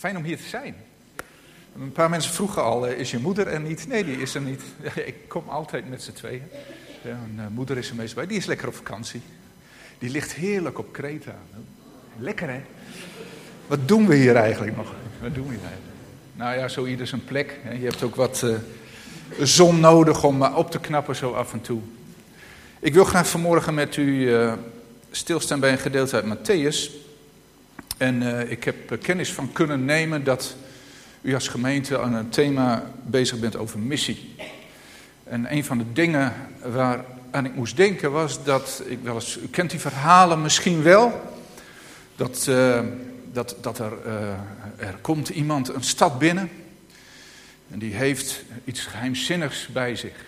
Fijn om hier te zijn. Een paar mensen vroegen al, eh, is je moeder er niet? Nee, die is er niet. Ik kom altijd met z'n tweeën. Mijn eh, moeder is er meestal bij. Die is lekker op vakantie. Die ligt heerlijk op Kreta. Lekker hè? Wat doen we hier eigenlijk nog? Wat doen we hier? Nou ja, zo ieder zijn plek. Je hebt ook wat uh, zon nodig om op te knappen zo af en toe. Ik wil graag vanmorgen met u stilstaan bij een gedeelte uit Matthäus. En uh, ik heb kennis van kunnen nemen dat u als gemeente aan een thema bezig bent over missie. En een van de dingen waaraan ik moest denken was dat, ik wel eens, u kent die verhalen misschien wel, dat, uh, dat, dat er, er komt iemand een stad binnen en die heeft iets geheimzinnigs bij zich.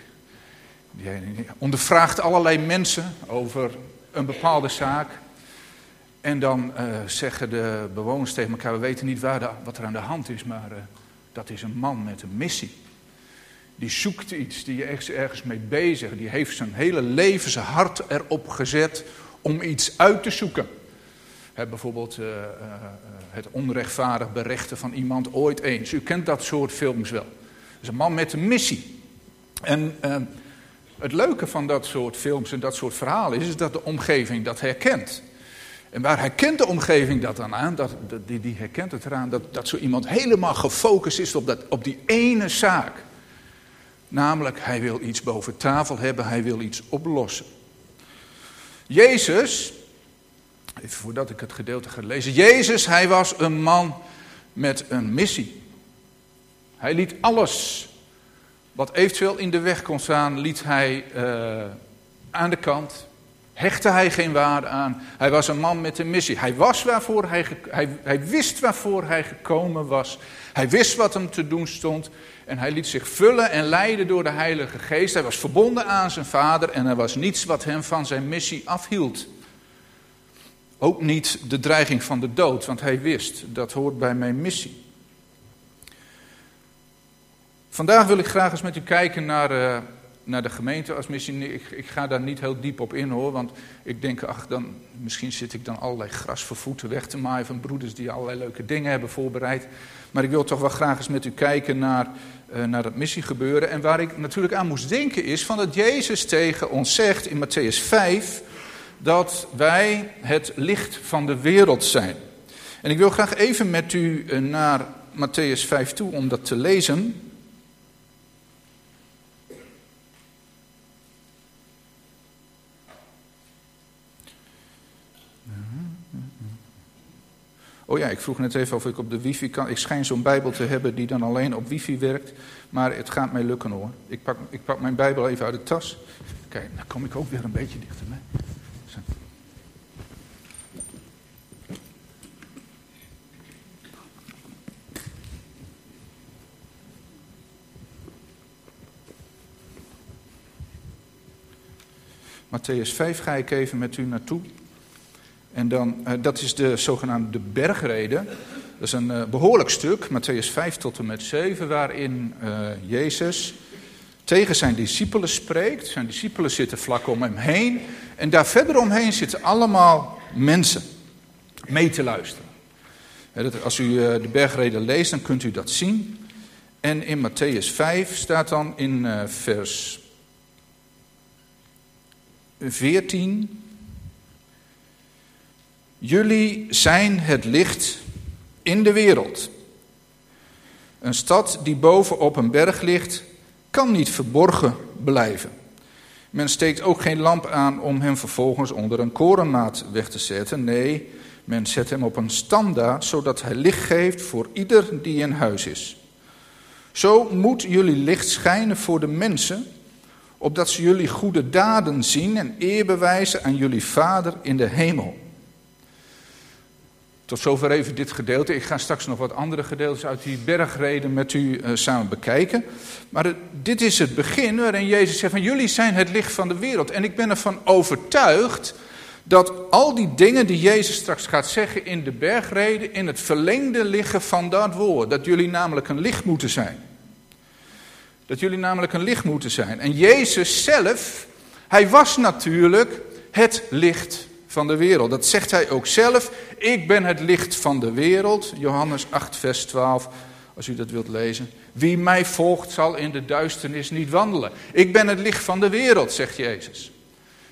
Die ondervraagt allerlei mensen over een bepaalde zaak. En dan uh, zeggen de bewoners tegen elkaar, we weten niet waar de, wat er aan de hand is, maar uh, dat is een man met een missie. Die zoekt iets, die is ergens mee bezig. Die heeft zijn hele leven, zijn hart erop gezet om iets uit te zoeken. Bijvoorbeeld uh, het onrechtvaardig berechten van iemand ooit eens. U kent dat soort films wel. Dat is een man met een missie. En het leuke van dat soort films en dat soort verhalen is, is dat de omgeving dat herkent. En waar herkent de omgeving dat dan aan? Dat, die, die herkent het eraan dat, dat zo iemand helemaal gefocust is op, dat, op die ene zaak. Namelijk, hij wil iets boven tafel hebben, hij wil iets oplossen. Jezus, even voordat ik het gedeelte ga lezen. Jezus, hij was een man met een missie. Hij liet alles wat eventueel in de weg kon staan, liet hij uh, aan de kant. Hechtte hij geen waarde aan. Hij was een man met een missie. Hij, was waarvoor hij, hij, hij wist waarvoor hij gekomen was. Hij wist wat hem te doen stond. En hij liet zich vullen en leiden door de Heilige Geest. Hij was verbonden aan zijn vader en er was niets wat hem van zijn missie afhield. Ook niet de dreiging van de dood, want hij wist, dat hoort bij mijn missie. Vandaag wil ik graag eens met u kijken naar, uh, naar de gemeente als missie. Ik, ik, ga daar niet heel diep op in hoor, want ik denk, ach, dan, misschien zit ik dan allerlei gras voor voeten weg te maaien van broeders die allerlei leuke dingen hebben voorbereid. Maar ik wil toch wel graag eens met u kijken naar, uh, naar het missiegebeuren. En waar ik natuurlijk aan moest denken is van dat Jezus tegen ons zegt in Matthäus 5 dat wij het licht van de wereld zijn. En ik wil graag even met u uh, naar Matthäus 5 toe om dat te lezen. Oh ja, ik vroeg net even of ik op de wifi kan. Ik schijn zo'n bijbel te hebben die dan alleen op wifi werkt. Maar het gaat mij lukken hoor. Ik pak, ik pak mijn bijbel even uit de tas. Kijk, dan kom ik ook weer een beetje dichterbij. Zo. Matthäus 5 ga ik even met u naartoe. En dan, uh, dat is de zogenaamde bergrede. Dat is een uh, behoorlijk stuk, Matthäus 5 tot en met 7, waarin uh, Jezus tegen zijn discipelen spreekt. Zijn discipelen zitten vlak om hem heen. En daar verder omheen zitten allemaal mensen mee te luisteren. Als u de bergrede leest, dan kunt u dat zien. En in Matthäus 5 staat dan in vers 14. Jullie zijn het licht in de wereld. Een stad die boven op een berg ligt, kan niet verborgen blijven. Men steekt ook geen lamp aan om hem vervolgens onder een korenmaat weg te zetten. Nee, men zet hem op een standaard, zodat hij licht geeft voor ieder die in huis is. Zo moet jullie licht schijnen voor de mensen, opdat ze jullie goede daden zien en eer bewijzen aan jullie Vader in de hemel. Tot zover even dit gedeelte. Ik ga straks nog wat andere gedeeltes uit die bergreden met u uh, samen bekijken. Maar het, dit is het begin waarin Jezus zegt van jullie zijn het licht van de wereld. En ik ben ervan overtuigd dat al die dingen die Jezus straks gaat zeggen in de bergreden in het verlengde liggen van dat woord. Dat jullie namelijk een licht moeten zijn. Dat jullie namelijk een licht moeten zijn. En Jezus zelf, hij was natuurlijk het licht van de wereld. Dat zegt hij ook zelf. Ik ben het licht van de wereld. Johannes 8, vers 12, als u dat wilt lezen. Wie mij volgt zal in de duisternis niet wandelen. Ik ben het licht van de wereld, zegt Jezus.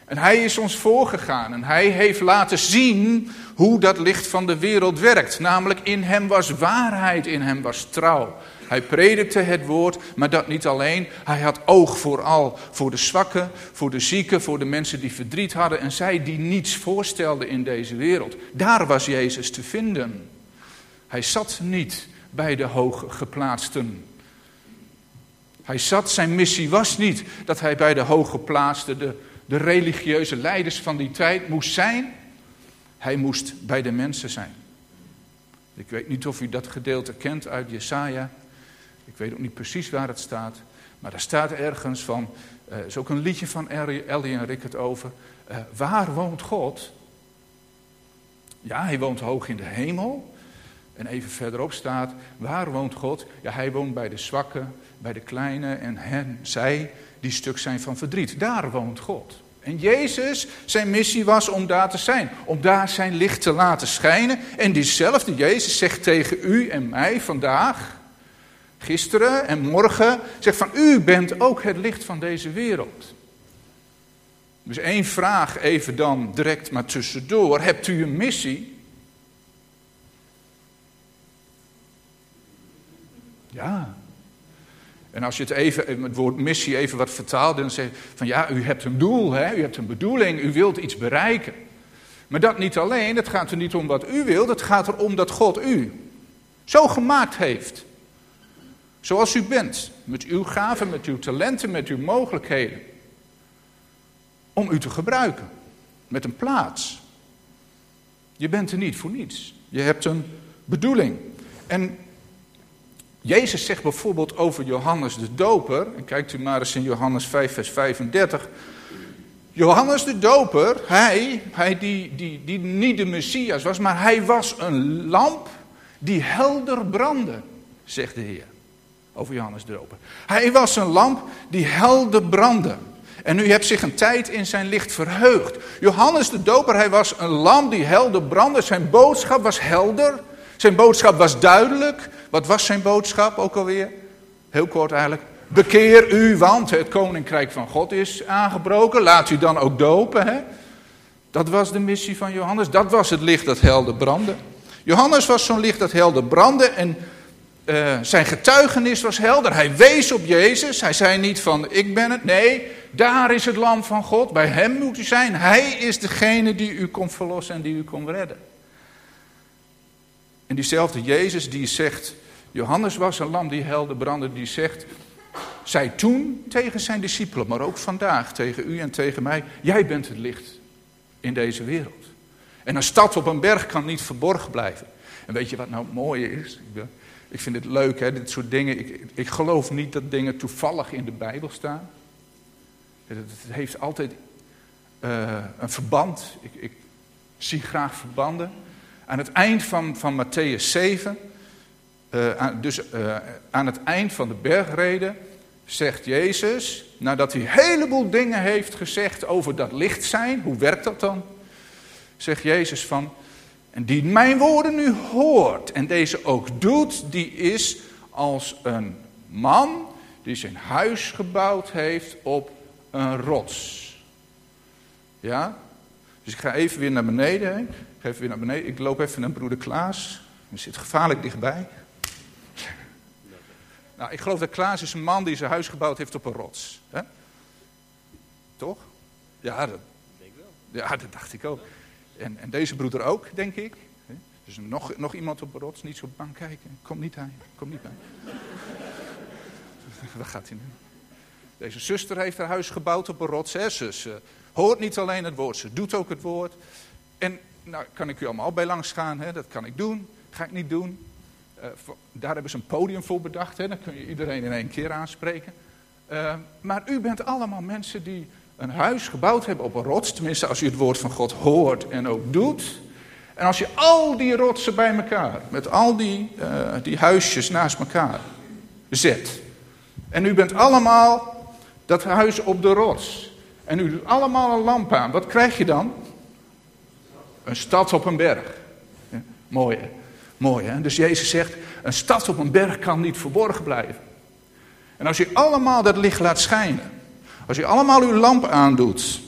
En hij is ons voorgegaan en hij heeft laten zien hoe dat licht van de wereld werkt. Namelijk in hem was waarheid, in hem was trouw. Hij predikte het woord, maar dat niet alleen. Hij had oog vooral voor de zwakken, voor de zieken, voor de mensen die verdriet hadden en zij die niets voorstelden in deze wereld. Daar was Jezus te vinden. Hij zat niet bij de hooggeplaatsten. Hij zat, zijn missie was niet dat hij bij de hooggeplaatsten, de, de religieuze leiders van die tijd moest zijn. Hij moest bij de mensen zijn. Ik weet niet of u dat gedeelte kent uit Jesaja. Ik weet ook niet precies waar het staat. Maar daar staat ergens van, er uh, is ook een liedje van Ellie en Rick het over. Uh, waar woont God? Ja, hij woont hoog in de hemel. En even verderop staat, waar woont God? Ja, hij woont bij de zwakken, bij de kleine en hen, zij die stuk zijn van verdriet. Daar woont God. En Jezus, zijn missie was om daar te zijn. Om daar zijn licht te laten schijnen. En diezelfde Jezus zegt tegen u en mij vandaag, gisteren en morgen, zegt van u bent ook het licht van deze wereld. Dus één vraag even dan direct maar tussendoor. Hebt u een missie? Ja. En als je het, even, het woord missie even wat vertaalt, dan zeg je van ja, u hebt een doel, hè? u hebt een bedoeling, u wilt iets bereiken. Maar dat niet alleen, het gaat er niet om wat u wilt, het gaat erom dat God u zo gemaakt heeft. Zoals u bent, met uw gaven, met uw talenten, met uw mogelijkheden. Om u te gebruiken, met een plaats. Je bent er niet voor niets. Je hebt een bedoeling. En Jezus zegt bijvoorbeeld over Johannes de Doper, en kijkt u maar eens in Johannes 5, vers 35. Johannes de Doper, hij, hij die, die, die niet de Messias was, maar hij was een lamp die helder brandde, zegt de Heer. Over Johannes de Doper. Hij was een lamp die helder brandde. En u hebt zich een tijd in zijn licht verheugd. Johannes de Doper, hij was een lamp die helder brandde. Zijn boodschap was helder. Zijn boodschap was duidelijk. Wat was zijn boodschap ook alweer? Heel kort eigenlijk. Bekeer u, want het koninkrijk van God is aangebroken. Laat u dan ook dopen. Hè? Dat was de missie van Johannes. Dat was het licht dat helder brandde. Johannes was zo'n licht dat helder brandde. En uh, zijn getuigenis was helder. Hij wees op Jezus. Hij zei niet van ik ben het. Nee, daar is het lam van God. Bij hem moet u zijn. Hij is degene die u komt verlossen en die u komt redden. En diezelfde Jezus die zegt, Johannes was een lam die helder brandde, die zegt, zei toen tegen zijn discipelen, maar ook vandaag tegen u en tegen mij, jij bent het licht in deze wereld. En een stad op een berg kan niet verborgen blijven. En weet je wat nou het mooie is? Ik vind het leuk, hè, dit soort dingen. Ik, ik geloof niet dat dingen toevallig in de Bijbel staan. Het, heeft altijd uh, een verband. Ik, ik zie graag verbanden. Aan het eind van, van Matthäus 7, uh, aan, dus uh, aan het eind van de bergreden, zegt Jezus, nadat hij een heleboel dingen heeft gezegd over dat licht zijn, hoe werkt dat dan? Zegt Jezus van, en die mijn woorden nu hoort en deze ook doet, die is als een man die zijn huis gebouwd heeft op een rots. Ja? Dus ik ga even weer naar beneden. Ik ga even weer naar beneden. Ik loop even naar broeder Klaas. Hij zit gevaarlijk dichtbij. Nou, ik geloof dat Klaas is een man die zijn huis gebouwd heeft op een rots. Hè? Toch? Ja, dat, ja, dat dacht ik ook. En, en deze broeder ook, denk ik. Dus nog, nog iemand op een rots, niet zo bang kijken. Kom niet aan, kom niet bij. Waar gaat hij nu? Deze zuster heeft haar huis gebouwd op een rots. Hè? Hoort niet alleen het woord, ze doet ook het woord. En nou, kan ik u allemaal bij langs gaan, hè? dat kan ik doen. Ga ik niet doen. Uh, daar hebben ze een podium voor bedacht. Hè? Dan kun je iedereen in één keer aanspreken. Uh, maar u bent allemaal mensen die een huis gebouwd hebben op een rots. Tenminste, als u het woord van God hoort en ook doet. En als je al die rotsen bij elkaar, met al die, uh, die huisjes naast elkaar zet. En u bent allemaal dat huis op de rots. En u doet allemaal een lamp aan. Wat krijg je dan? Een stad op een berg. Ja, mooi? Mooi hè? Dus Jezus zegt, een stad op een berg kan niet verborgen blijven. En als u allemaal dat licht laat schijnen, als u allemaal uw lamp aandoet,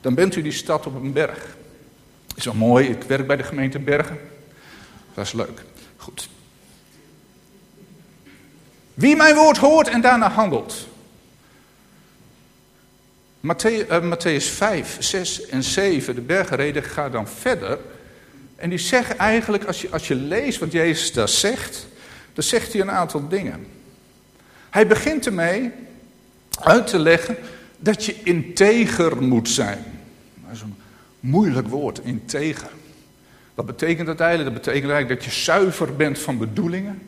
dan bent u die stad op een berg. Is wel mooi, ik werk bij de gemeente Bergen. Dat is leuk. Goed. Wie mijn woord hoort en daarna handelt. Matthäus, uh, Matthäus 5, 6 en 7, de bergenreden, gaat dan verder. En die zeggen eigenlijk, als je, als je leest wat Jezus daar zegt, dan zegt hij een aantal dingen. Hij begint ermee uit te leggen dat je integer moet zijn. Dat is een moeilijk woord, integer. Wat betekent dat eigenlijk? Dat betekent eigenlijk dat je zuiver bent van bedoelingen.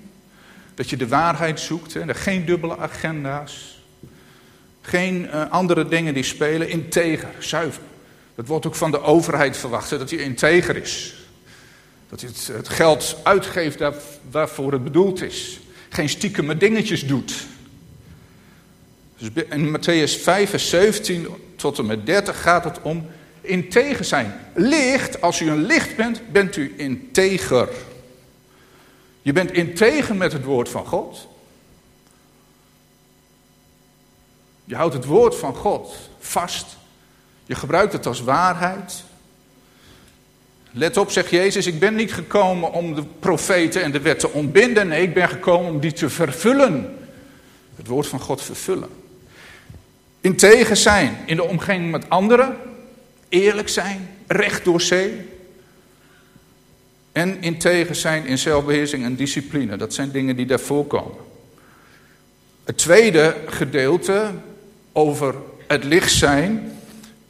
Dat je de waarheid zoekt. Hè? Geen dubbele agenda's. Geen uh, andere dingen die spelen. Integer, zuiver. Dat wordt ook van de overheid verwacht, dat hij integer is. Dat hij het, het geld uitgeeft daar, waarvoor het bedoeld is. Geen stiekeme dingetjes doet. Dus in Matthäus 5, vers 17 tot en met 30 gaat het om integer zijn. Licht, als u een licht bent, bent u integer. Je bent integer met het woord van God. Je houdt het woord van God vast. Je gebruikt het als waarheid. Let op, zegt Jezus, ik ben niet gekomen om de profeten en de wet te ontbinden. Nee, ik ben gekomen om die te vervullen. Het woord van God vervullen. Integer zijn in de omgeving met anderen. Eerlijk zijn, recht door zee. En integer zijn in zelfbeheersing en discipline. Dat zijn dingen die daar voorkomen. Het tweede gedeelte over het licht zijn.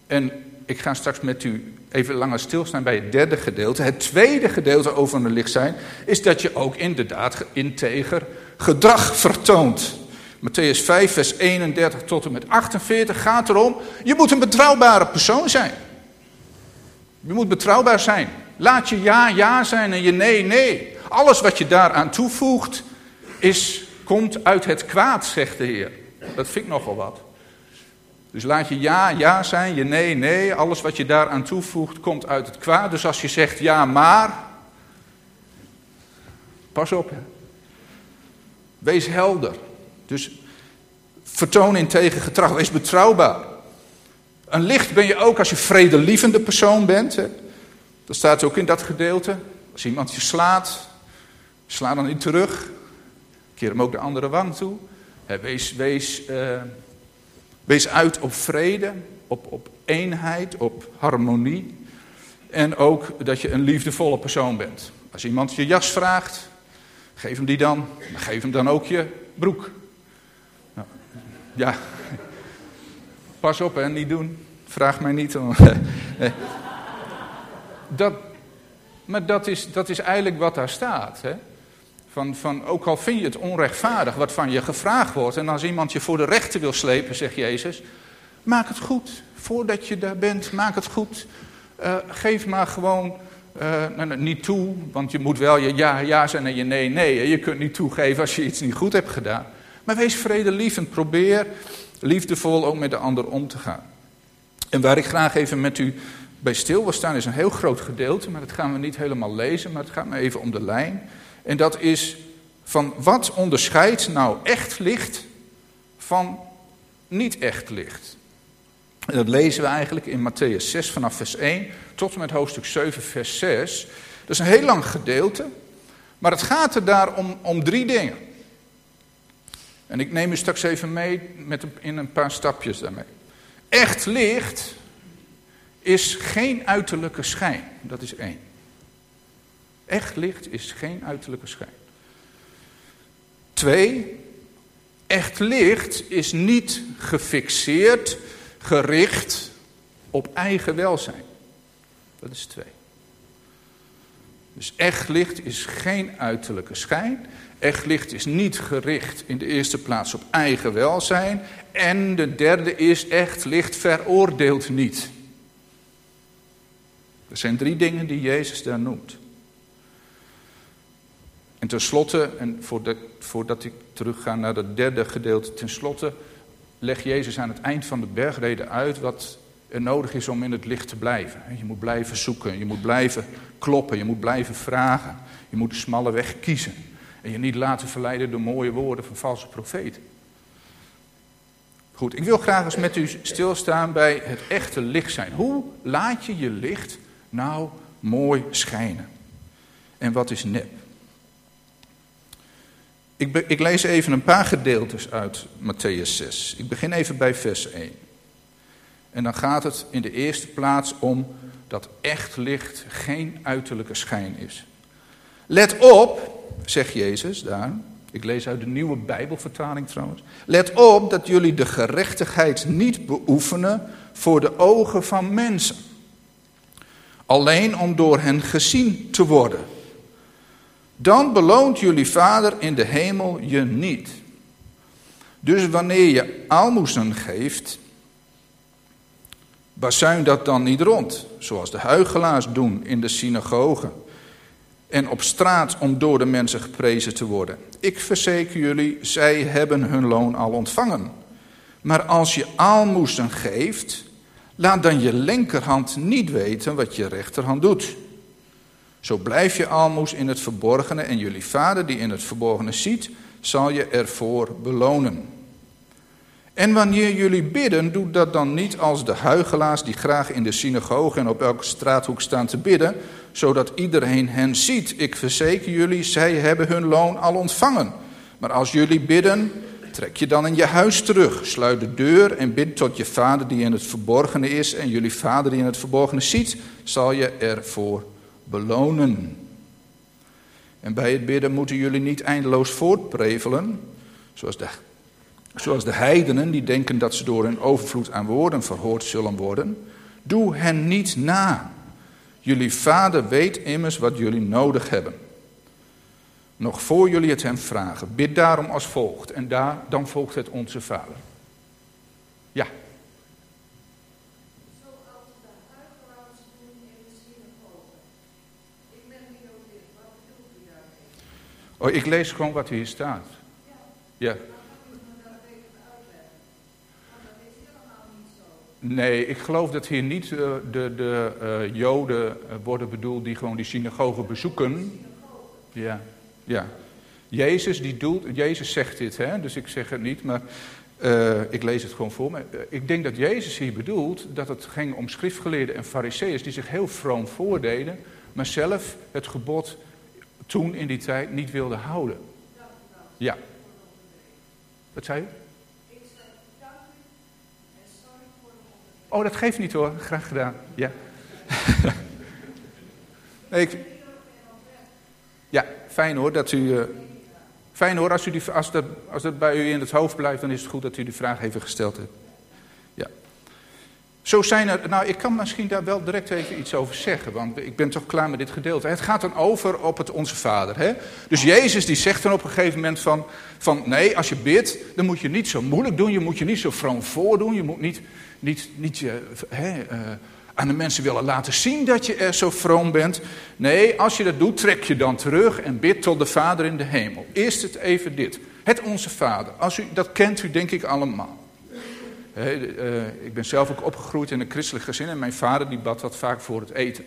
En ik ga straks met u even langer stilstaan bij het derde gedeelte. Het tweede gedeelte over het licht zijn is dat je ook inderdaad integer gedrag vertoont. Matthäus 5, vers 31 tot en met 48 gaat erom, je moet een betrouwbare persoon zijn. Je moet betrouwbaar zijn. Laat je ja ja zijn en je nee nee. Alles wat je daaraan toevoegt, is, komt uit het kwaad, zegt de Heer. Dat vind ik nogal wat. Dus laat je ja ja zijn, je nee nee. Alles wat je daaraan toevoegt, komt uit het kwaad. Dus als je zegt ja maar, pas op. Hè. Wees helder. Dus vertoon in tegengedrag, wees betrouwbaar. Een licht ben je ook als je vredelievende persoon bent. Hè. Dat staat ook in dat gedeelte. Als iemand je slaat, sla dan niet terug. Keer hem ook de andere wang toe. Wees, wees, uh, wees uit op vrede, op, op eenheid, op harmonie. En ook dat je een liefdevolle persoon bent. Als iemand je jas vraagt, geef hem die dan. Maar geef hem dan ook je broek. Nou, ja, pas op en niet doen. Vraag mij niet. Om, dat, maar dat is, dat is eigenlijk wat daar staat. Hè? Van, van, ook al vind je het onrechtvaardig wat van je gevraagd wordt. En als iemand je voor de rechter wil slepen, zegt Jezus. Maak het goed. Voordat je daar bent, maak het goed. Uh, geef maar gewoon uh, niet toe. Want je moet wel je ja, ja zijn en je nee, nee. Je kunt niet toegeven als je iets niet goed hebt gedaan. Maar wees vredelievend. Probeer liefdevol ook met de ander om te gaan. En waar ik graag even met u bij stil wil staan is een heel groot gedeelte, maar dat gaan we niet helemaal lezen, maar het gaat me even om de lijn. En dat is van wat onderscheidt nou echt licht van niet echt licht? En dat lezen we eigenlijk in Matthäus 6 vanaf vers 1 tot en met hoofdstuk 7 vers 6. Dat is een heel lang gedeelte, maar het gaat er daar om, om drie dingen. En ik neem u straks even mee met, in een paar stapjes daarmee. Echt licht is geen uiterlijke schijn. Dat is één. Echt licht is geen uiterlijke schijn. Twee, echt licht is niet gefixeerd, gericht op eigen welzijn. Dat is twee. Dus echt licht is geen uiterlijke schijn. Echt licht is niet gericht in de eerste plaats op eigen welzijn. En de derde is echt licht veroordeelt niet. Er zijn drie dingen die Jezus daar noemt. En tenslotte, en voordat, voordat ik terugga naar het derde gedeelte, tenslotte legt Jezus aan het eind van de bergreden uit wat er nodig is om in het licht te blijven. Je moet blijven zoeken, je moet blijven kloppen, je moet blijven vragen. Je moet de smalle weg kiezen. En je niet laten verleiden door mooie woorden van valse profeten. Goed, ik wil graag eens met u stilstaan bij het echte licht zijn. Hoe laat je je licht nou mooi schijnen? En wat is nep? Ik, ik, lees even een paar gedeeltes uit Matthäus 6. Ik begin even bij vers 1. En dan gaat het in de eerste plaats om dat echt licht geen uiterlijke schijn is. Let op, zegt Jezus daar. Ik lees uit de nieuwe Bijbelvertaling trouwens. Let op dat jullie de gerechtigheid niet beoefenen voor de ogen van mensen. Alleen om door hen gezien te worden. Dan beloont jullie Vader in de hemel je niet. Dus wanneer je aalmoezen geeft, bazuin dat dan niet rond, zoals de huigelaars doen in de synagogen en op straat om door de mensen geprezen te worden. Ik verzeker jullie, zij hebben hun loon al ontvangen. Maar als je aalmoezen geeft, laat dan je linkerhand niet weten wat je rechterhand doet. Zo blijf je aalmoes in het verborgene en jullie vader die in het verborgene ziet, zal je ervoor belonen. En wanneer jullie bidden, doe dat dan niet als de huigelaars die graag in de synagoge en op elke straathoek staan te bidden, zodat iedereen hen ziet. Ik verzeker jullie, zij hebben hun loon al ontvangen. Maar als jullie bidden, trek je dan in je huis terug, sluit de deur en bid tot je vader die in het verborgene is. En jullie vader die in het verborgene ziet, zal je ervoor belonen. En bij het bidden moeten jullie niet eindeloos voortprevelen, zoals de Zoals de heidenen die denken dat ze door hun overvloed aan woorden verhoord zullen worden. Doe hen niet na. Jullie vader weet immers wat jullie nodig hebben. Nog voor jullie het hem vragen. Bid daarom als volgt. En daar, dan volgt het onze vader. Ja. Oh, ik lees gewoon wat hier staat. Ja. Nee, ik geloof dat hier niet uh, de, de uh, Joden uh, worden bedoeld die gewoon die synagogen bezoeken. Ja, ja. Jezus, die doelt, Jezus zegt dit, hè, dus ik zeg het niet, maar ik lees het gewoon voor me. ik denk dat Jezus hier bedoelt dat het ging om schriftgeleerden en fariseeërs die zich heel vroom voordeden, maar zelf het gebod toen in die tijd niet wilden houden. Ja. Wat zei u? Oh, dat geeft niet hoor. Graag gedaan. Ja. nee, ik... Ja, fijn hoor dat u. Uh... Fijn hoor, als, u die, als, dat, als dat bij u in het hoofd blijft, dan is het goed dat u die vraag even gesteld hebt. Zo zijn er, nou ik kan misschien daar wel direct even iets over zeggen, want ik ben toch klaar met dit gedeelte. Het gaat dan over op het Onze Vader. Hè? Dus Jezus die zegt dan op een gegeven moment van, van, nee, als je bidt, dan moet je niet zo moeilijk doen, je moet je niet zo vroom voordoen, je moet niet, niet, niet je, hè, uh, aan de mensen willen laten zien dat je er zo vroom bent. Nee, als je dat doet, trek je dan terug en bid tot de Vader in de hemel. Eerst het even dit. Het Onze Vader. Als u, dat kent u denk ik allemaal. Uh, ik ben zelf ook opgegroeid in een christelijk gezin en mijn vader die bad dat vaak voor het eten.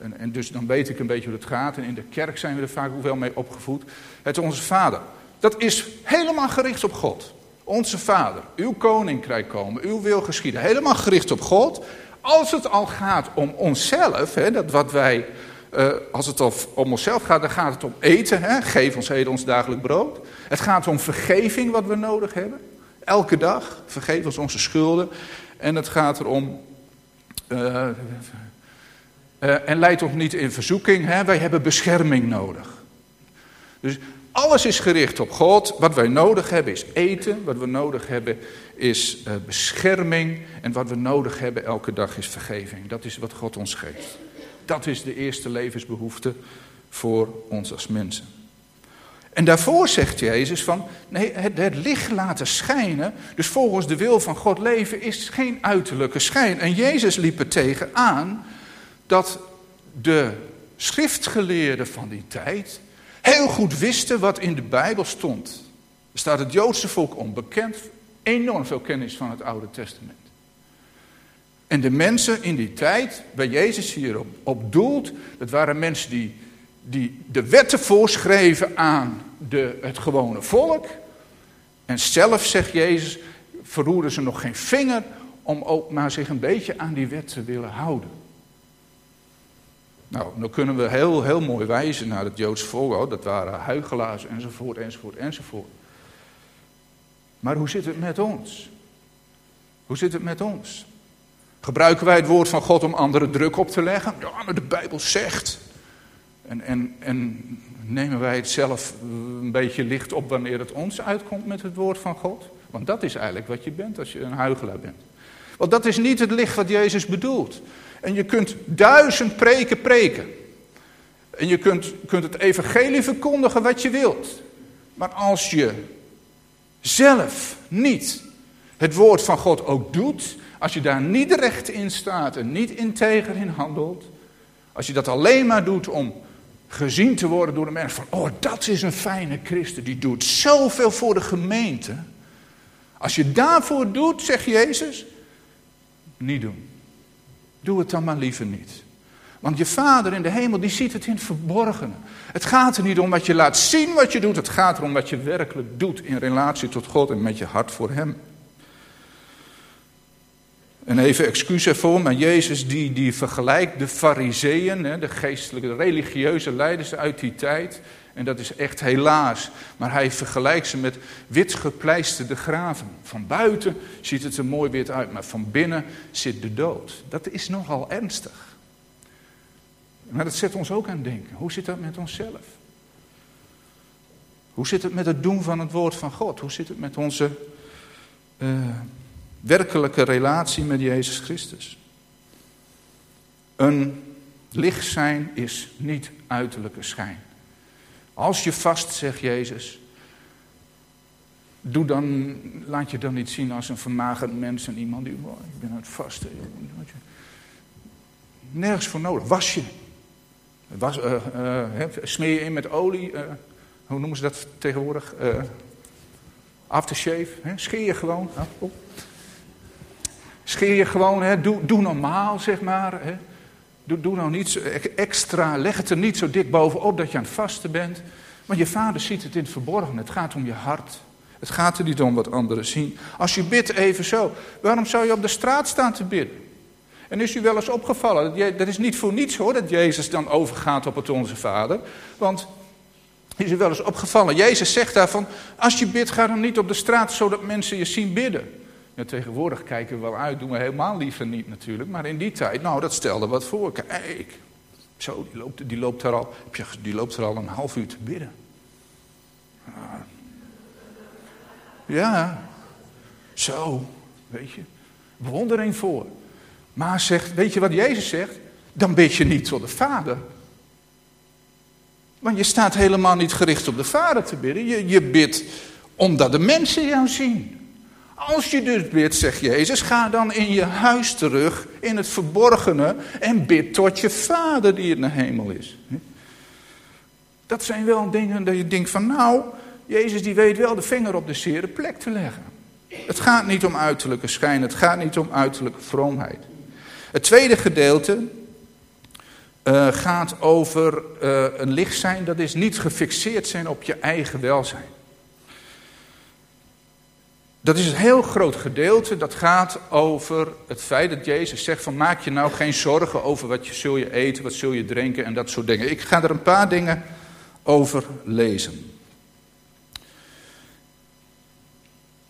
En, en, dus dan weet ik een beetje hoe het gaat. En in de kerk zijn we er vaak ook wel mee opgevoed. Het Onze Vader. Dat is helemaal gericht op God. Onze Vader, uw koninkrijk komen, uw wil geschieden. Helemaal gericht op God. Als het al gaat om onszelf, dat wat wij, uh, als het al om onszelf gaat, dan gaat het om eten. Geef ons heden ons dagelijk brood. Het gaat om vergeving wat we nodig hebben. Elke dag, vergeef ons onze schulden. En het gaat erom, uh, en leid ons niet in verzoeking, hè, wij hebben bescherming nodig. Dus alles is gericht op God. Wat wij nodig hebben is eten. Wat we nodig hebben is uh, bescherming. En wat we nodig hebben elke dag is vergeving. Dat is wat God ons geeft. Dat is de eerste levensbehoefte voor ons als mensen. En daarvoor zegt Jezus van, nee, het, het, licht laten schijnen, dus volgens de wil van God leven, is geen uiterlijke schijn. En Jezus liep er tegen aan dat de schriftgeleerden van die tijd, heel goed wisten wat in de Bijbel stond. Er staat het Joodse volk onbekend, enorm veel kennis van het Oude Testament. En de mensen in die tijd, waar Jezus hier op, op doelt, dat waren mensen die, die de wetten voorschreven aan de, het gewone volk. En zelf, zegt Jezus, verroeren ze nog geen vinger om ook maar zich een beetje aan die wet te willen houden. Nou, dan kunnen we heel, heel mooi wijzen naar het Joods volk. Dat waren huigelaars enzovoort, enzovoort, enzovoort. Maar hoe zit het met ons? Hoe zit het met ons? Gebruiken wij het woord van God om anderen druk op te leggen? Ja, maar de Bijbel zegt. En, en, en nemen wij het zelf een beetje licht op wanneer het ons uitkomt met het woord van God? Want dat is eigenlijk wat je bent als je een huigelaar bent. Want dat is niet het licht wat Jezus bedoelt. En je kunt duizend preken preken. En je kunt, kunt het evangelie verkondigen wat je wilt. Maar als je zelf niet het woord van God ook doet, als je daar niet recht in staat en niet integer in handelt, als je dat alleen maar doet om gezien te worden door de mensen van, oh dat is een fijne christen, die doet zoveel voor de gemeente. Als je daarvoor doet, zegt Jezus, niet doen. Doe het dan maar liever niet. Want je vader in de hemel, die ziet het in het verborgene. Het gaat er niet om wat je laat zien wat je doet. Het gaat erom wat je werkelijk doet in relatie tot God en met je hart voor hem. En even excuus ervoor, maar Jezus die, die vergelijkt de fariseeën, de geestelijke, religieuze leiders uit die tijd. En dat is echt helaas. Maar hij vergelijkt ze met wit gepleisterde graven. Van buiten ziet het er mooi wit uit, maar van binnen zit de dood. Dat is nogal ernstig. Maar dat zet ons ook aan denken. Hoe zit dat met onszelf? Hoe zit het met het doen van het woord van God? Hoe zit het met onze uh, werkelijke relatie met Jezus Christus? Een licht zijn is niet uiterlijke schijn. Als je vast, zegt Jezus, doe dan, laat je dan niet zien als een vermagerd mens en iemand die, ik ben aan het vasten. Nergens voor nodig. Was je. Was, uh, uh, smeer je in met olie, uh, hoe noemen ze dat tegenwoordig? aftershave, hè? scheer je gewoon. Oh. Scheer je gewoon, hè? Doe, doe normaal, zeg maar. Hè? Doe, doe nou niet extra, leg het er niet zo dik bovenop dat je aan het vasten bent. Want je vader ziet het in het verborgen. Het gaat om je hart. Het gaat er niet om wat anderen zien. Als je bidt even zo, waarom zou je op de straat staan te bidden? En is u wel eens opgevallen, dat is niet voor niets hoor, dat Jezus dan overgaat op het Onze Vader. Want is u wel eens opgevallen, Jezus zegt daarvan, als je bidt, ga dan niet op de straat zodat mensen je zien bidden. Tegenwoordig kijken we wel uit, doen we helemaal liever niet natuurlijk. Maar in die tijd, nou dat stelde wat voor. Kijk, zo, die loopt, die loopt, er, al, die loopt er al een half uur te bidden. Ja, zo, weet je. Bewondering voor. Maar zegt, weet je wat Jezus zegt? Dan bid je niet tot de Vader. Want je staat helemaal niet gericht op de Vader te bidden. Je, je bidt omdat de mensen jou zien. Als je dus bidt, zegt Jezus, ga dan in je huis terug, in het verborgene, en bid tot je vader die in de hemel is. Dat zijn wel dingen dat je denkt van, nou, Jezus die weet wel de vinger op de zere plek te leggen. Het gaat niet om uiterlijke schijn, het gaat niet om uiterlijke vroomheid. Het tweede gedeelte uh, gaat over uh, een licht zijn, dat is niet gefixeerd zijn op je eigen welzijn. Dat is een heel groot gedeelte. Dat gaat over het feit dat Jezus zegt van maak je nou geen zorgen over wat je zul je eten, wat zul je drinken en dat soort dingen. Ik ga er een paar dingen over lezen.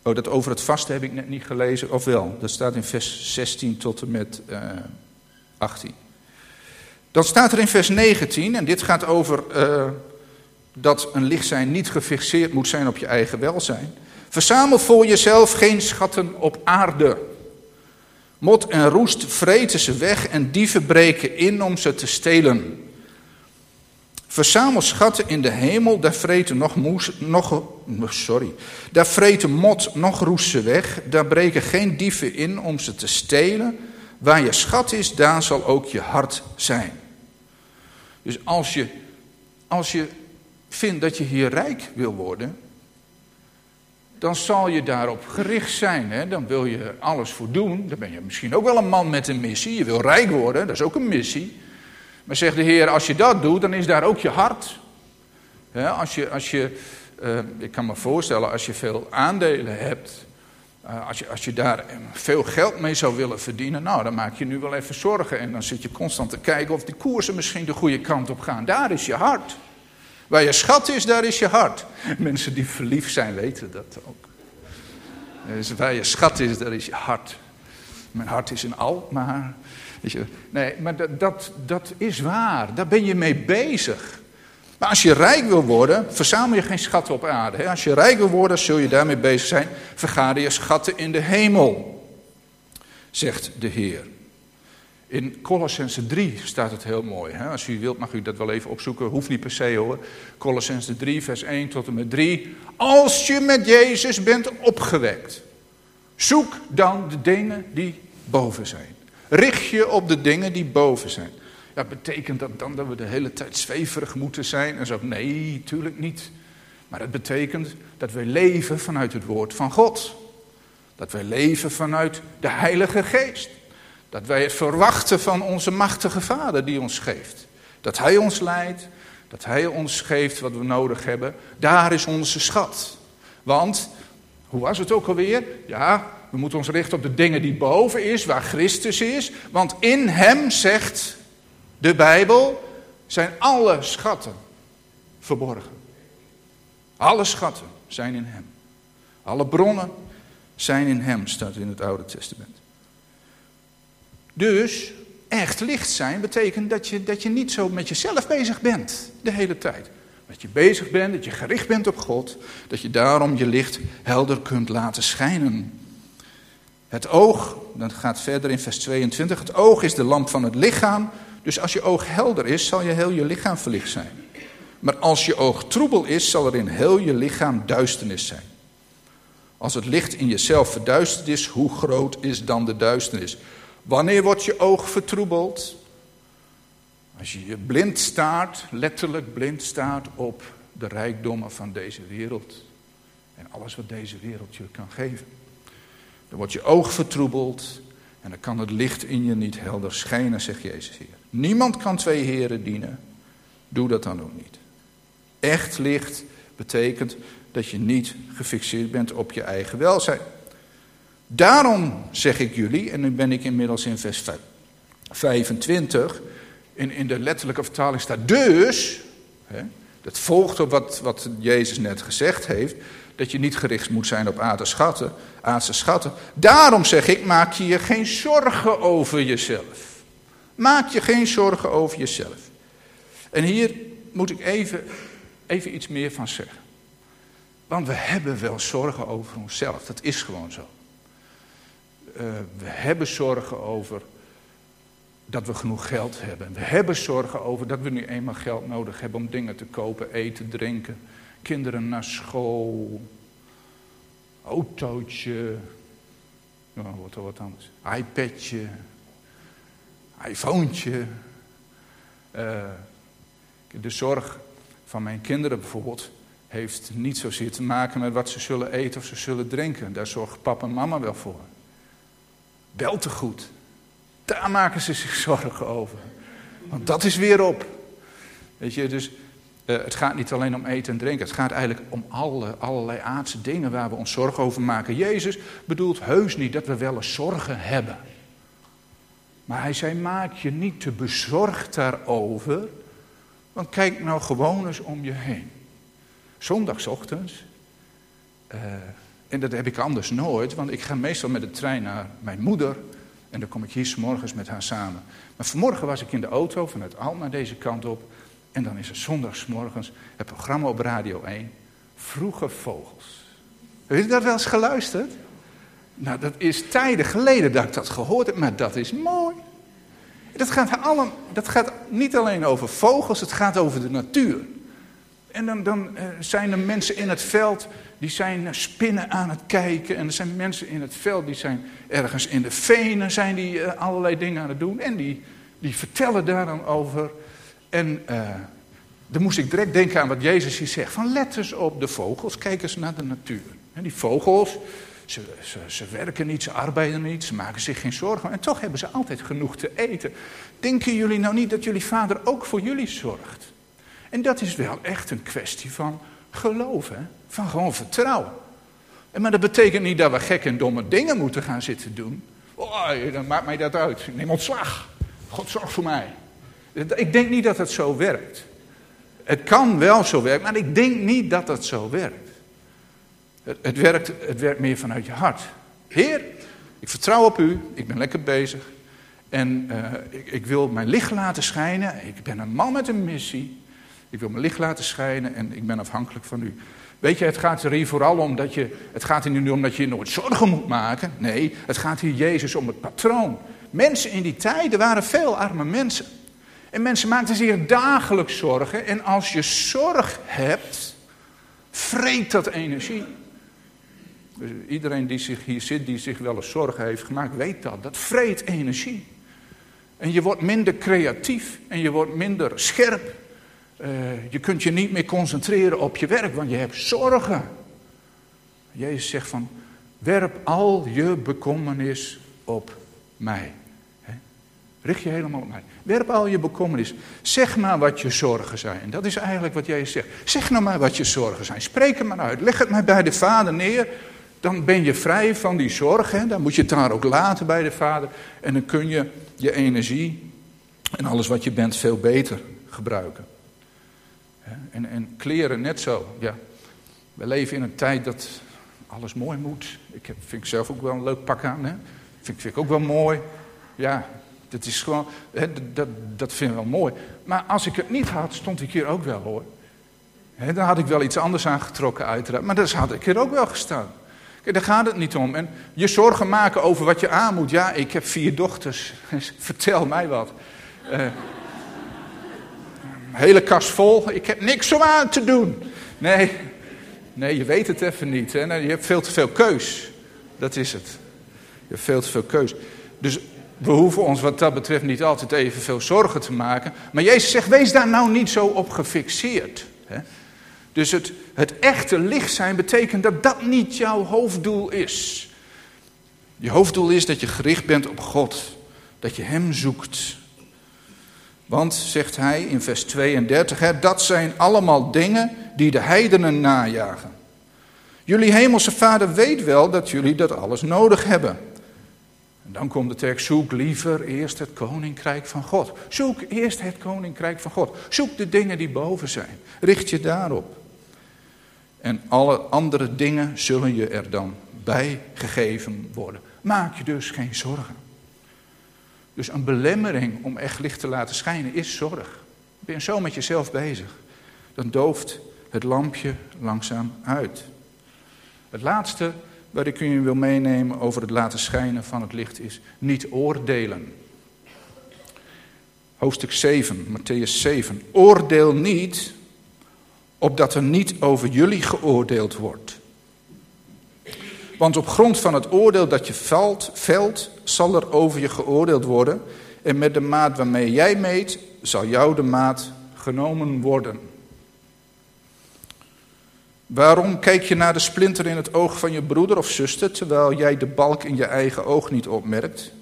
Oh, dat over het vasten heb ik net niet gelezen. Of wel, dat staat in vers 16 tot en met uh, eh, 18. Dan staat er in vers 19, en dit gaat over uh, dat een licht zijn niet gefixeerd moet zijn op je eigen welzijn. Verzamel voor jezelf geen schatten op aarde. Mot en roest vreten ze weg en dieven breken in om ze te stelen. Verzamel schatten in de hemel, daar vreten nog, moes, nog, sorry, daar vreten mot nog roest ze weg, daar breken geen dieven in om ze te stelen. Waar je schat is, daar zal ook je hart zijn. Dus als je, als je vindt dat je hier rijk wil worden, dan zal je daarop gericht zijn. Hè? Dan wil je alles voor doen. Dan ben je misschien ook wel een man met een missie. Je wil rijk worden, dat is ook een missie. Maar zegt de Heer, als je dat doet, dan is daar ook je hart. als je, als je uh, ik kan me voorstellen, als je veel aandelen hebt, uh, als, je, als je daar veel geld mee zou willen verdienen, nou, dan maak je nu wel even zorgen. En dan zit je constant te kijken of die koersen misschien de goede kant op gaan. Daar is je hart. Waar je schat is, daar is je hart. Mensen die verliefd zijn weten dat ook. Dus waar je schat is, daar is je hart. Mijn hart is in Alkmaar. Nee, maar dat, dat, dat is waar. Daar ben je mee bezig. Maar als je rijk wil worden, verzamel je geen schatten op aarde. Als je rijk wil worden, zul je daarmee bezig zijn. Vergader je schatten in de hemel, zegt de Heer. In Colossense 3 staat het heel mooi. Hè? Als u wilt mag u dat wel even opzoeken, hoeft niet per se hoor. Colossense 3 vers 1 tot en met 3. Als je met Jezus bent opgewekt, zoek dan de dingen die boven zijn. Richt je op de dingen die boven zijn. Ja, betekent dat dan dat we de hele tijd zweverig moeten zijn? En zo, nee, tuurlijk niet. Maar het betekent dat wij leven vanuit het woord van God. Dat wij leven vanuit de Heilige Geest. Dat wij het verwachten van onze machtige Vader die ons geeft. Dat Hij ons leidt, dat Hij ons geeft wat we nodig hebben. Daar is onze schat. Want, hoe was het ook alweer? Ja, we moeten ons richten op de dingen die boven is, waar Christus is. Want in Hem, zegt de Bijbel, zijn alle schatten verborgen. Alle schatten zijn in Hem. Alle bronnen zijn in Hem, staat in het Oude Testament. Dus echt licht zijn betekent dat je, dat je niet zo met jezelf bezig bent de hele tijd. Dat je bezig bent, dat je gericht bent op God, dat je daarom je licht helder kunt laten schijnen. Het oog, dat gaat verder in vers 22, het oog is de lamp van het lichaam. Dus als je oog helder is, zal je heel je lichaam verlicht zijn. Maar als je oog troebel is, zal er in heel je lichaam duisternis zijn. Als het licht in jezelf verduisterd is, hoe groot is dan de duisternis? Wanneer wordt je oog vertroebeld? Als je je blind staart, letterlijk blind staart op de rijkdommen van deze wereld. En alles wat deze wereld je kan geven. Dan wordt je oog vertroebeld en dan kan het licht in je niet helder schijnen, zegt Jezus hier. Niemand kan twee heren dienen. Doe dat dan ook niet. Echt licht betekent dat je niet gefixeerd bent op je eigen welzijn. Daarom zeg ik jullie, en nu ben ik inmiddels in vers 25, in, in de letterlijke vertaling staat dus, hè, dat volgt op wat, wat Jezus net gezegd heeft, dat je niet gericht moet zijn op aardse schatten, aardse schatten. Daarom zeg ik, maak je je geen zorgen over jezelf. Maak je geen zorgen over jezelf. En hier moet ik even, even iets meer van zeggen. Want we hebben wel zorgen over onszelf, dat is gewoon zo. Uh, we hebben zorgen over dat we genoeg geld hebben. We hebben zorgen over dat we nu eenmaal geld nodig hebben om dingen te kopen, eten, drinken. Kinderen naar school. Autootje. Nou, er wat anders. iPadje. iPhonetje. Uh, de zorg van mijn kinderen bijvoorbeeld heeft niet zozeer te maken met wat ze zullen eten of ze zullen drinken. Daar zorgt papa en mama wel voor. Bel te goed. Daar maken ze zich zorgen over. Want dat is weer op. Weet je, dus uh, het gaat niet alleen om eten en drinken. Het gaat eigenlijk om alle, allerlei aardse dingen waar we ons zorgen over maken. Jezus bedoelt heus niet dat we wel eens zorgen hebben. Maar hij zei, maak je niet te bezorgd daarover. Want kijk nou gewoon eens om je heen. Zondagochtends. Uh, en dat heb ik anders nooit, want ik ga meestal met de trein naar mijn moeder. En dan kom ik hier s met haar samen. Maar vanmorgen was ik in de auto vanuit Alma deze kant op. En dan is het zondagsmorgens het programma op Radio 1. Vroege Vogels. Heb je dat wel eens geluisterd? Nou, dat is tijden geleden dat ik dat gehoord heb, maar dat is mooi. Dat gaat, alle, dat gaat niet alleen over vogels, het gaat over de natuur. En dan, dan uh, zijn er mensen in het veld die zijn spinnen aan het kijken. En er zijn mensen in het veld die zijn ergens in de venen zijn die uh, allerlei dingen aan het doen. En die, die vertellen daar dan over. En uh, dan moest ik direct denken aan wat Jezus hier zegt. Van let eens op de vogels, kijk eens naar de natuur. Die vogels, ze, ze, ze, werken niet, ze arbeiden niet, ze maken zich geen zorgen. En toch hebben ze altijd genoeg te eten. Denken jullie nou niet dat jullie vader ook voor jullie zorgt? En dat is wel echt een kwestie van geloof, hè? van gewoon vertrouwen. En maar dat betekent niet dat we gekke en domme dingen moeten gaan zitten doen. Oh, dan maakt mij dat uit. Neem ontslag. God zorgt voor mij. Ik denk niet dat het zo werkt. Het kan wel zo werken, maar ik denk niet dat het zo werkt. Het, het, werkt, het werkt meer vanuit je hart. Heer, ik vertrouw op u, ik ben lekker bezig. En ik, ik, wil mijn licht laten schijnen. Ik ben een man met een missie. Ik wil mijn licht laten schijnen en ik ben afhankelijk van u. Weet je, het gaat er hier vooral om dat je. Het gaat hier niet om dat je je nooit zorgen moet maken. Nee, het gaat hier Jezus om het patroon. Mensen in die tijden waren veel arme mensen. En mensen maakten zich dagelijks zorgen. En als je zorg hebt, vreet dat energie. Dus iedereen die zich hier zit, die zich wel eens zorgen heeft gemaakt, weet dat. Dat vreet energie. En je wordt minder creatief en je wordt minder scherp. Uh, je kunt je niet meer concentreren op je werk, want je hebt zorgen. Jezus zegt van, werp al je bekommernis op mij. Richt je helemaal op mij. Werp al je bekommernis. Zeg maar wat je zorgen zijn. Dat is eigenlijk wat Jezus zegt. Zeg nou maar wat je zorgen zijn. Spreek het maar uit. Leg het maar bij de Vader neer. Dan ben je vrij van die zorgen. Dan moet je het daar ook laten bij de Vader. En dan kun je je energie en alles wat je bent veel beter gebruiken. En, en kleren net zo. Ja. We leven in een tijd dat alles mooi moet. Ik vind ik zelf ook wel een leuk pak aan. Hè? Vind, ik ook wel mooi. Ja, dat is gewoon, hè, dat, dat vind ik wel mooi. Maar als ik het niet had, stond ik hier ook wel hoor. Hè, dan had ik wel iets anders aangetrokken uiteraard. Maar dan had ik hier ook wel gestaan. Kijk, daar gaat het niet om. En je zorgen maken over wat je aan moet. Ja, ik heb vier dochters. Vertel mij wat. Uh, hele kast vol. Ik heb niks om aan te doen. Nee, nee je weet het even niet. Hè? je hebt veel te veel keus. Dat is het. Je hebt veel te veel keus. Dus we hoeven ons wat dat betreft niet altijd even veel zorgen te maken. Maar Jezus zegt, wees daar nou niet zo op gefixeerd. Hè? Dus het, het echte licht zijn betekent dat dat niet jouw hoofddoel is. Je hoofddoel is dat je gericht bent op God. Dat je Hem zoekt. Want, zegt hij in vers 32, hè, dat zijn allemaal dingen die de heidenen najagen. Jullie hemelse vader weet wel dat jullie dat alles nodig hebben. En dan komt de tekst, zoek liever eerst het koninkrijk van God. Zoek eerst het koninkrijk van God. Zoek de dingen die boven zijn. Richt je daarop. En alle andere dingen zullen je er dan bij gegeven worden. Maak je dus geen zorgen. Dus een belemmering om echt licht te laten schijnen is zorg. Ben je zo met jezelf bezig, dan dooft het lampje langzaam uit. Het laatste wat ik u wil meenemen over het laten schijnen van het licht is niet oordelen. Hoofdstuk 7, Matthäus 7. Oordeel niet, opdat er niet over jullie geoordeeld wordt. Want op grond van het oordeel dat je valt, velt, zal er over je geoordeeld worden. En met de maat waarmee jij meet, zal jou de maat genomen worden. Waarom kijk je naar de splinter in het oog van je broeder of zuster, terwijl jij de balk in je eigen oog niet opmerkt?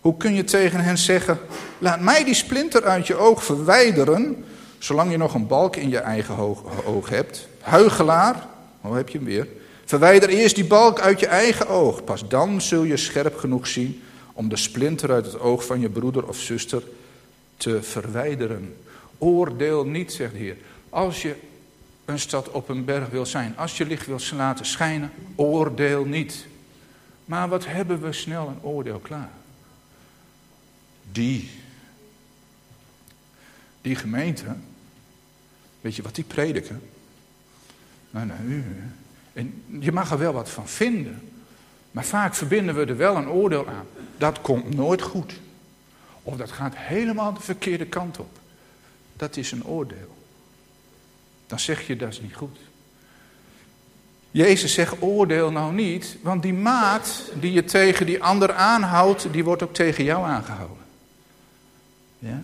Hoe kun je tegen hen zeggen, laat mij die splinter uit je oog verwijderen, zolang je nog een balk in je eigen oog hebt? Huigelaar, hoe heb je hem weer? Verwijder eerst die balk uit je eigen oog. Pas dan zul je scherp genoeg zien om de splinter uit het oog van je broeder of zuster te verwijderen. Oordeel niet, zegt de Heer. Als je een stad op een berg wil zijn, als je licht wil laten schijnen, oordeel niet. Maar wat hebben we snel een oordeel klaar? Die, die gemeente, weet je wat die prediken? Nou, nou, en je mag er wel wat van vinden. Maar vaak verbinden we er wel een oordeel aan. Dat komt nooit goed. Of dat gaat helemaal de verkeerde kant op. Dat is een oordeel. Dan zeg je dat is niet goed. Jezus zegt oordeel nou niet, want die maat die je tegen die ander aanhoudt, die wordt ook tegen jou aangehouden. Ja?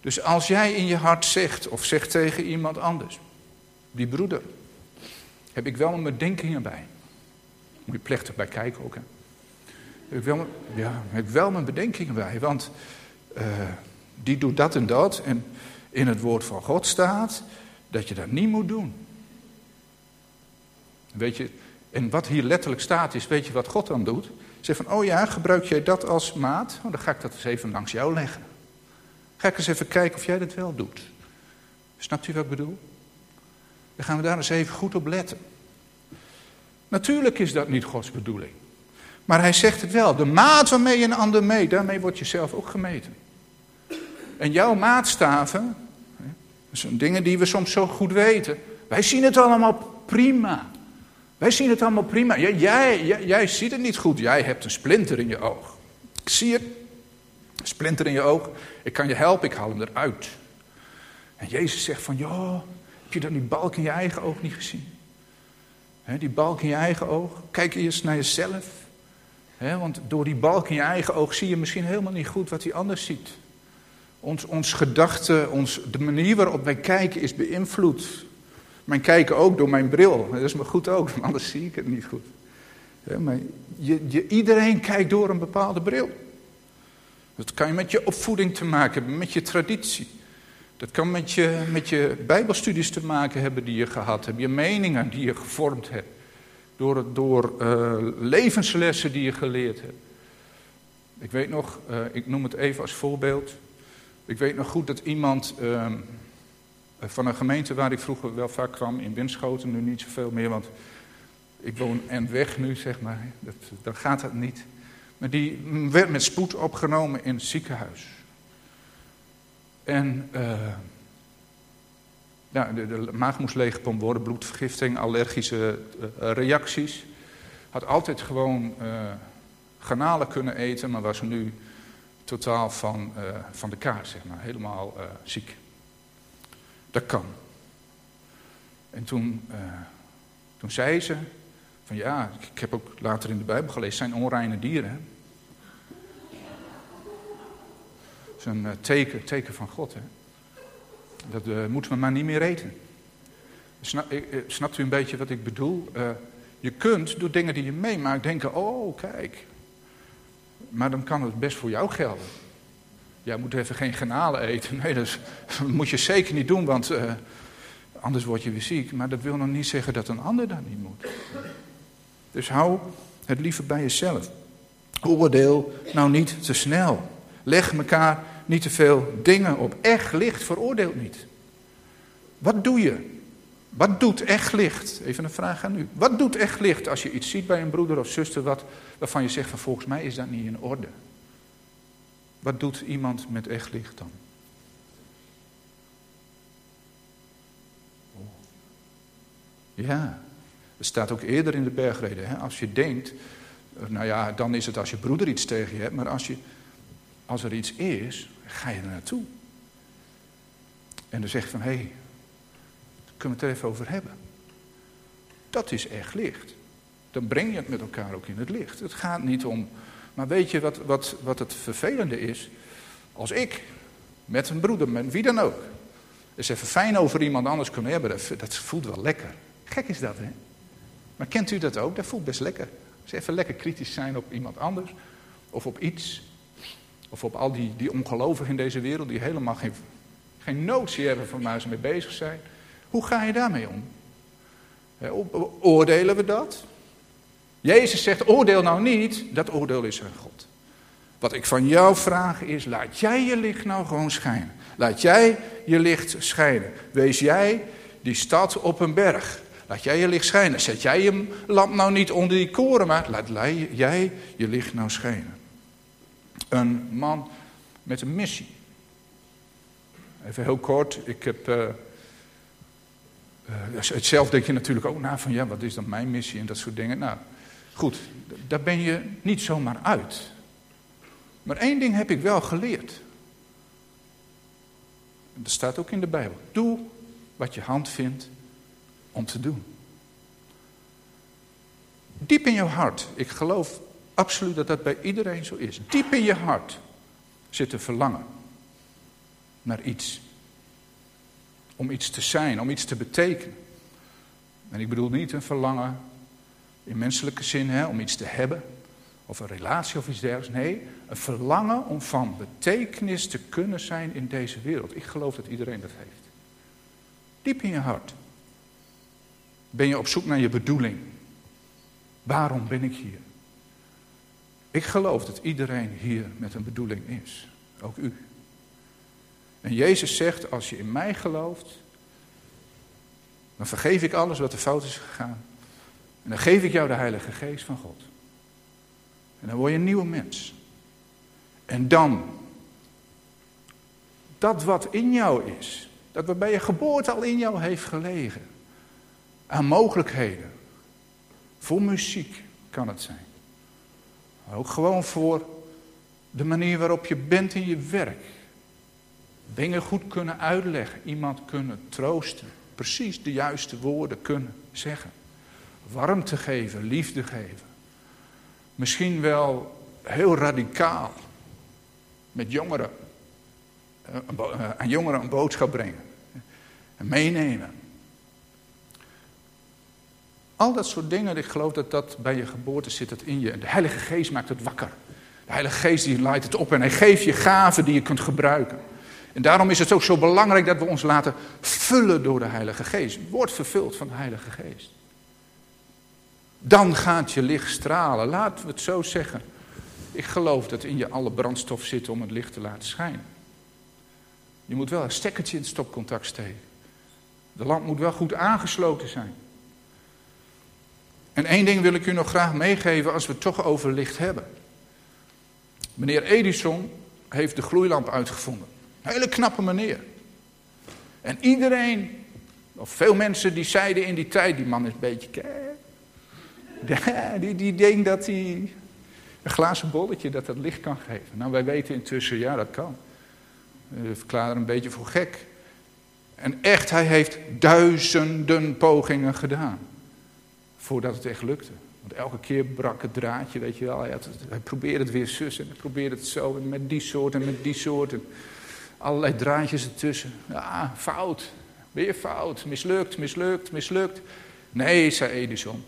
Dus als jij in je hart zegt, of zegt tegen iemand anders, die broeder, heb ik wel mijn bedenkingen bij. Moet je plechtig bij kijken ook. Hè? Heb ik wel, ja, heb ik wel mijn bedenkingen bij. Want uh, die doet dat en dat. En in het woord van God staat dat je dat niet moet doen. Weet je, en wat hier letterlijk staat is, weet je wat God dan doet? Zeg van, oh ja, gebruik jij dat als maat? Oh, dan ga ik dat eens even langs jou leggen. Ga ik eens even kijken of jij dat wel doet. Snapt u wat ik bedoel? Dan gaan we daar eens even goed op letten. Natuurlijk is dat niet Gods bedoeling. Maar hij zegt het wel. De maat waarmee je een ander meet, daarmee wordt je zelf ook gemeten. En jouw maatstaven, dat dingen die we soms zo goed weten. Wij zien het allemaal prima. Wij zien het allemaal prima. Jij, jij, jij, ziet het niet goed. Jij hebt een splinter in je oog. Ik zie het. Splinter in je oog. Ik kan je helpen, ik haal hem eruit. En Jezus zegt van, joh, heb je dan die balk in je eigen oog niet gezien? die balk in je eigen oog. Kijk eerst naar jezelf. want door die balk in je eigen oog zie je misschien helemaal niet goed wat die ander ziet. Ons, ons gedachte, ons, de manier waarop wij kijken is beïnvloed. Mijn kijken ook door mijn bril. Dat is me goed ook, anders zie ik het niet goed. maar je, je, iedereen kijkt door een bepaalde bril. Dat kan je met je opvoeding te maken hebben, met je traditie. Dat kan met je, met je bijbelstudies te maken hebben die je gehad hebt. Je meningen die je gevormd hebt. Door, door uh, levenslessen die je geleerd hebt. Ik weet nog, uh, ik noem het even als voorbeeld. Ik weet nog goed dat iemand uh, van een gemeente waar ik vroeger wel vaak kwam, in Winschoten, nu niet zoveel meer, want ik woon en weg nu, zeg maar. Dat, dan gaat dat niet. Maar die werd met spoed opgenomen in het ziekenhuis. En ja, de, de, maag moest leeggepompt worden, bloedvergiftiging, allergische uh, reacties. Had altijd gewoon uh, garnalen kunnen eten, maar was nu totaal van, van de kaart, zeg maar. Helemaal ziek. Dat kan. En toen, toen zei ze, van ja, ik heb ook later in de Bijbel gelezen, zijn onreine dieren. Is een eh, teken, teken van God. Hè? Dat uh, moeten we maar niet meer eten. Eh, snapt u een beetje wat ik bedoel? Je kunt door dingen die je meemaakt denken, oh kijk. Maar dan kan het best voor jou gelden. Jij moet even geen granalen eten. Nee, dat, moet je zeker niet doen, want anders word je weer ziek. Maar dat wil nog niet zeggen dat een ander dat niet moet. Dus hou het liever bij jezelf. Oordeel nou niet te snel. Leg elkaar niet te veel dingen op. Echt licht veroordeelt niet. Wat doe je? Wat doet echt licht? Even een vraag aan u. Wat doet echt licht als je iets ziet bij een broeder of zuster wat, waarvan je zegt van volgens mij is dat niet in orde? Wat doet iemand met echt licht dan? Ja, het staat ook eerder in de bergreden. Hè? Als je denkt, nou ja, dan is het als je broeder iets tegen je hebt, maar als je als er iets is, ga je er naartoe. En dan zeg je van, hé, hey, kunnen we het er even over hebben. Dat is echt licht. Dan breng je het met elkaar ook in het licht. Het gaat niet om, maar weet je wat, wat, wat het vervelende is? Als ik met een broeder, met wie dan ook, eens even fijn over iemand anders kunnen hebben, dat, dat voelt wel lekker. Gek is dat, hè? Maar kent u dat ook? Dat voelt best lekker. Dus even lekker kritisch zijn op iemand anders of op iets. Of op al die, die ongelovigen in deze wereld die helemaal geen, geen notie hebben van waar ze mee bezig zijn. Hoe ga je daarmee om? Oordelen we dat? Jezus zegt, oordeel nou niet, dat oordeel is aan God. Wat ik van jou vraag is, laat jij je licht nou gewoon schijnen. Laat jij je licht schijnen. Wees jij die stad op een berg. Laat jij je licht schijnen. Zet jij je lamp nou niet onder die koren, maar laat jij je licht nou schijnen. Een man met een missie. Even heel kort, ik heb. Uh, zelf denk je natuurlijk ook na van ja, wat is dan mijn missie en dat soort dingen. Nou, goed, daar ben je niet zomaar uit. Maar één ding heb ik wel geleerd. Dat staat ook in de Bijbel. Doe wat je hand vindt om te doen. Diep in je hart. Ik geloof absoluut dat dat bij iedereen zo is. Diep in je hart zit een verlangen naar iets. Om iets te zijn, om iets te betekenen. En ik bedoel niet een verlangen in menselijke zin hè, om iets te hebben, of een relatie of iets dergelijks. Nee, een verlangen om van betekenis te kunnen zijn in deze wereld. Ik geloof dat iedereen dat heeft. Diep in je hart. Ben je op zoek naar je bedoeling? Waarom ben ik hier? Ik geloof dat iedereen hier met een bedoeling is. Ook u. En Jezus zegt, als je in mij gelooft, dan vergeef ik alles wat er fout is gegaan. En dan geef ik jou de Heilige Geest van God. En dan word je een nieuwe mens. En dan, dat wat in jou is, dat wat bij je geboorte al in jou heeft gelegen, aan mogelijkheden, voor muziek kan het zijn. Maar ook gewoon voor de manier waarop je bent in je werk. Dingen goed kunnen uitleggen, iemand kunnen troosten, precies de juiste woorden kunnen zeggen. Warmte geven, liefde geven. Misschien wel heel radicaal met jongeren, eh, eh, aan jongeren een boodschap brengen en meenemen. Al dat soort dingen, ik geloof dat dat bij je geboorte zit, dat in je. De Heilige Geest maakt het wakker. De Heilige Geest die leidt het op en hij geeft je gaven die je kunt gebruiken. En daarom is het ook zo belangrijk dat we ons laten vullen door de Heilige Geest. Word vervuld van de Heilige Geest. Dan gaat je licht stralen. Laten we het zo zeggen. Ik geloof dat in je alle brandstof zit om het licht te laten schijnen. Je moet wel een stekkertje in het stopcontact steken. De lamp moet wel goed aangesloten zijn. En één ding wil ik u nog graag meegeven als we het toch over licht hebben. Meneer Edison heeft de gloeilamp uitgevonden. Hele knappe meneer. En iedereen, of veel mensen die zeiden in die tijd, die man is een beetje... Die, die denkt dat hij een glazen bolletje, dat dat licht kan geven. Nou, wij weten intussen, ja, dat kan. We verklaren een beetje voor gek. En echt, hij heeft duizenden pogingen gedaan. Voordat het echt lukte. Want elke keer brak het draadje, weet je wel. Hij, probeerde het weer zus en hij probeerde het zo. En met die soort en met die soort. En allerlei draadjes ertussen. Ja, fout. Weer fout. Mislukt, mislukt, mislukt. Nee, zei Edison.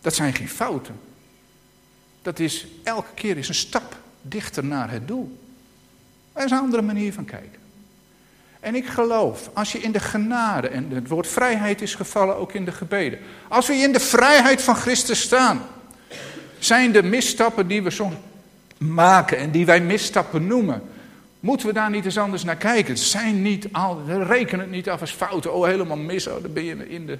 Dat zijn geen fouten. Dat is elke keer is een stap dichter naar het doel. Dat is een andere manier van kijken. En ik geloof, als je in de genade, en het woord vrijheid is gevallen ook in de gebeden. Als we in de vrijheid van Christus staan, zijn de misstappen die we soms maken en die wij misstappen noemen, moeten we daar niet eens anders naar kijken. Zijn niet al, we rekenen het niet af als fouten. Oh, helemaal mis, oh, dan ben je in, de,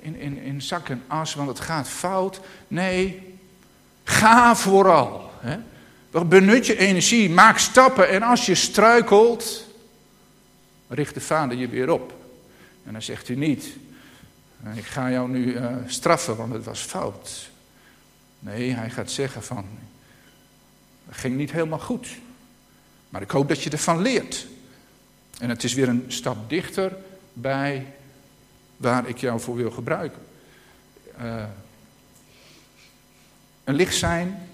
in, in, in zak en as, want het gaat fout. Nee, ga vooral. Hè? Benut je energie, maak stappen en als je struikelt, richt de vader je weer op. En dan zegt hij niet, ik ga jou nu uh, straffen, want het was fout. Nee, hij gaat zeggen van, het ging niet helemaal goed. Maar ik hoop dat je ervan leert. En het is weer een stap dichter bij waar ik jou voor wil gebruiken. Uh, een licht zijn,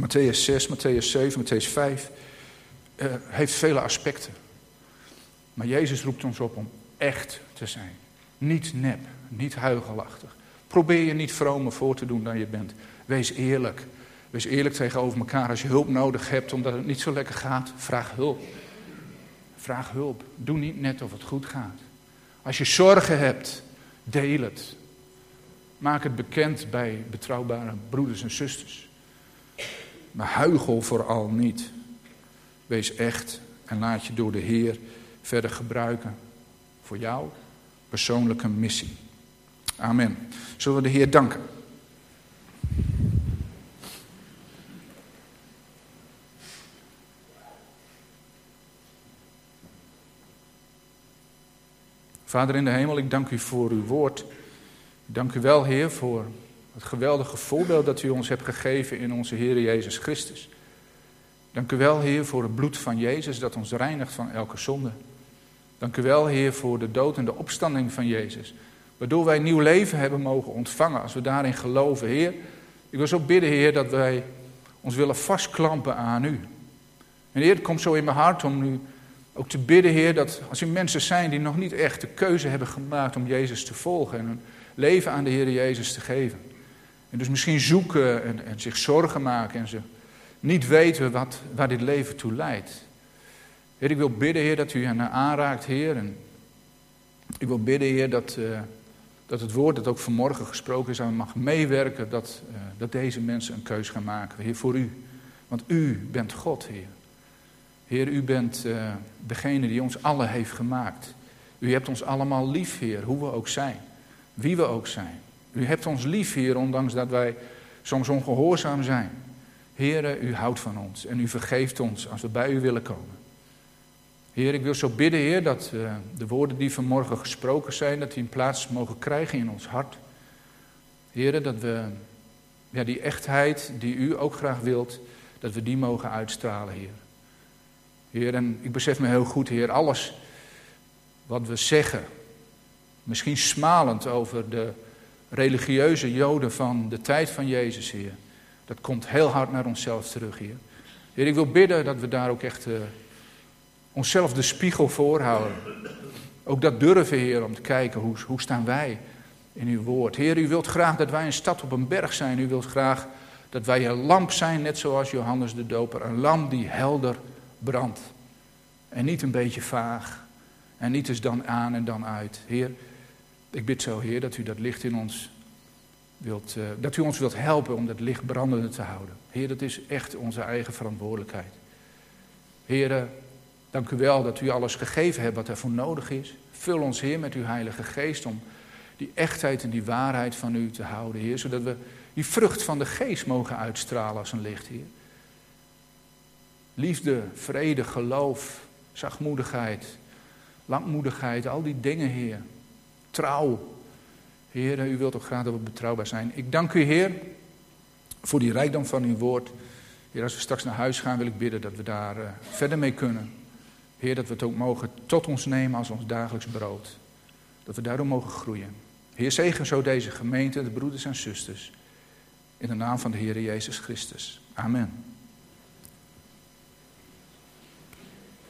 Matthäus 6, Matthäus 7, Matthäus 5, uh, heeft vele aspecten. Maar Jezus roept ons op om echt te zijn. Niet nep, niet huigelachtig. Probeer je niet vromer voor te doen dan je bent. Wees eerlijk. Wees eerlijk tegenover elkaar. Als je hulp nodig hebt omdat het niet zo lekker gaat, vraag hulp. Vraag hulp. Doe niet net of het goed gaat. Als je zorgen hebt, deel het. Maak het bekend bij betrouwbare broeders en zusters. Maar huigel vooral niet. Wees echt en laat je door de Heer verder gebruiken voor jouw persoonlijke missie. Amen. Zullen we de Heer danken? Vader in de hemel, ik dank u voor uw woord. Dank u wel, Heer, voor het geweldige voorbeeld dat u ons hebt gegeven in onze Heer Jezus Christus. Dank u wel, Heer, voor het bloed van Jezus dat ons reinigt van elke zonde. Dank u wel, Heer, voor de dood en de opstanding van Jezus. Waardoor wij nieuw leven hebben mogen ontvangen als we daarin geloven. Heer, ik wil zo bidden, Heer, dat wij ons willen vastklampen aan u. En Heer, het komt zo in mijn hart om nu Ook te bidden, Heer, dat als er mensen zijn die nog niet echt de keuze hebben gemaakt om Jezus te volgen en hun leven aan de Heer Jezus te geven. En dus misschien zoeken en, en zich zorgen maken en ze niet weten wat, waar dit leven toe leidt. Heer, ik wil bidden, Heer, dat u hen aanraakt, Heer. En ik wil bidden, Heer, dat, uh, dat het woord dat ook vanmorgen gesproken is, aan mag meewerken, dat, uh, dat deze mensen een keus gaan maken, Heer, voor u. Want u bent God, Heer. Heer, u bent uh, degene die ons allen heeft gemaakt. U hebt ons allemaal lief, Heer, hoe we ook zijn. Wie we ook zijn. U hebt ons lief, Heer, ondanks dat wij soms ongehoorzaam zijn. Heer, u houdt van ons en u vergeeft ons als we bij u willen komen. Heer, ik wil zo bidden, Heer, dat uh, de woorden die vanmorgen gesproken zijn, dat die een plaats mogen krijgen in ons hart. Heer, dat we ja, die echtheid die u ook graag wilt, dat we die mogen uitstralen, Heer. Heer, en ik besef me heel goed, Heer, alles wat we zeggen, misschien smalend over de religieuze Joden van de tijd van Jezus, Heer, dat komt heel hard naar onszelf terug, Heer. Heer, ik wil bidden dat we daar ook echt uh, onszelf de spiegel voorhouden. Ook dat durven, Heer, om te kijken hoe, hoe staan wij in uw woord. Heer, u wilt graag dat wij een stad op een berg zijn. U wilt graag dat wij een lamp zijn, net zoals Johannes de Doper. Een lamp die helder brandt. En niet een beetje vaag. En niet eens dan aan en dan uit. Heer, ik bid zo, Heer, dat u dat licht in ons wilt, uh, dat u ons wilt helpen om dat licht brandende te houden. Heer, dat is echt onze eigen verantwoordelijkheid. Heer, dank u wel dat u alles gegeven hebt wat er voor nodig is. Vul ons, Heer, met uw Heilige Geest om die echtheid en die waarheid van u te houden, Heer. Zodat we die vrucht van de Geest mogen uitstralen als een licht, Heer. Liefde, vrede, geloof, zachtmoedigheid, langmoedigheid, al die dingen, Heer. Trouw. Heer, u wilt ook graag dat we betrouwbaar zijn. Ik dank u, Heer, voor die rijkdom van uw woord. Heer, als we straks naar huis gaan, wil ik bidden dat we daar uh, verder mee kunnen. Heer, dat we het ook mogen tot ons nemen als ons dagelijks brood. Dat we daardoor mogen groeien. Heer, zegen zo deze gemeente, de broeders en zusters. In de naam van de Heer Jezus Christus. Amen.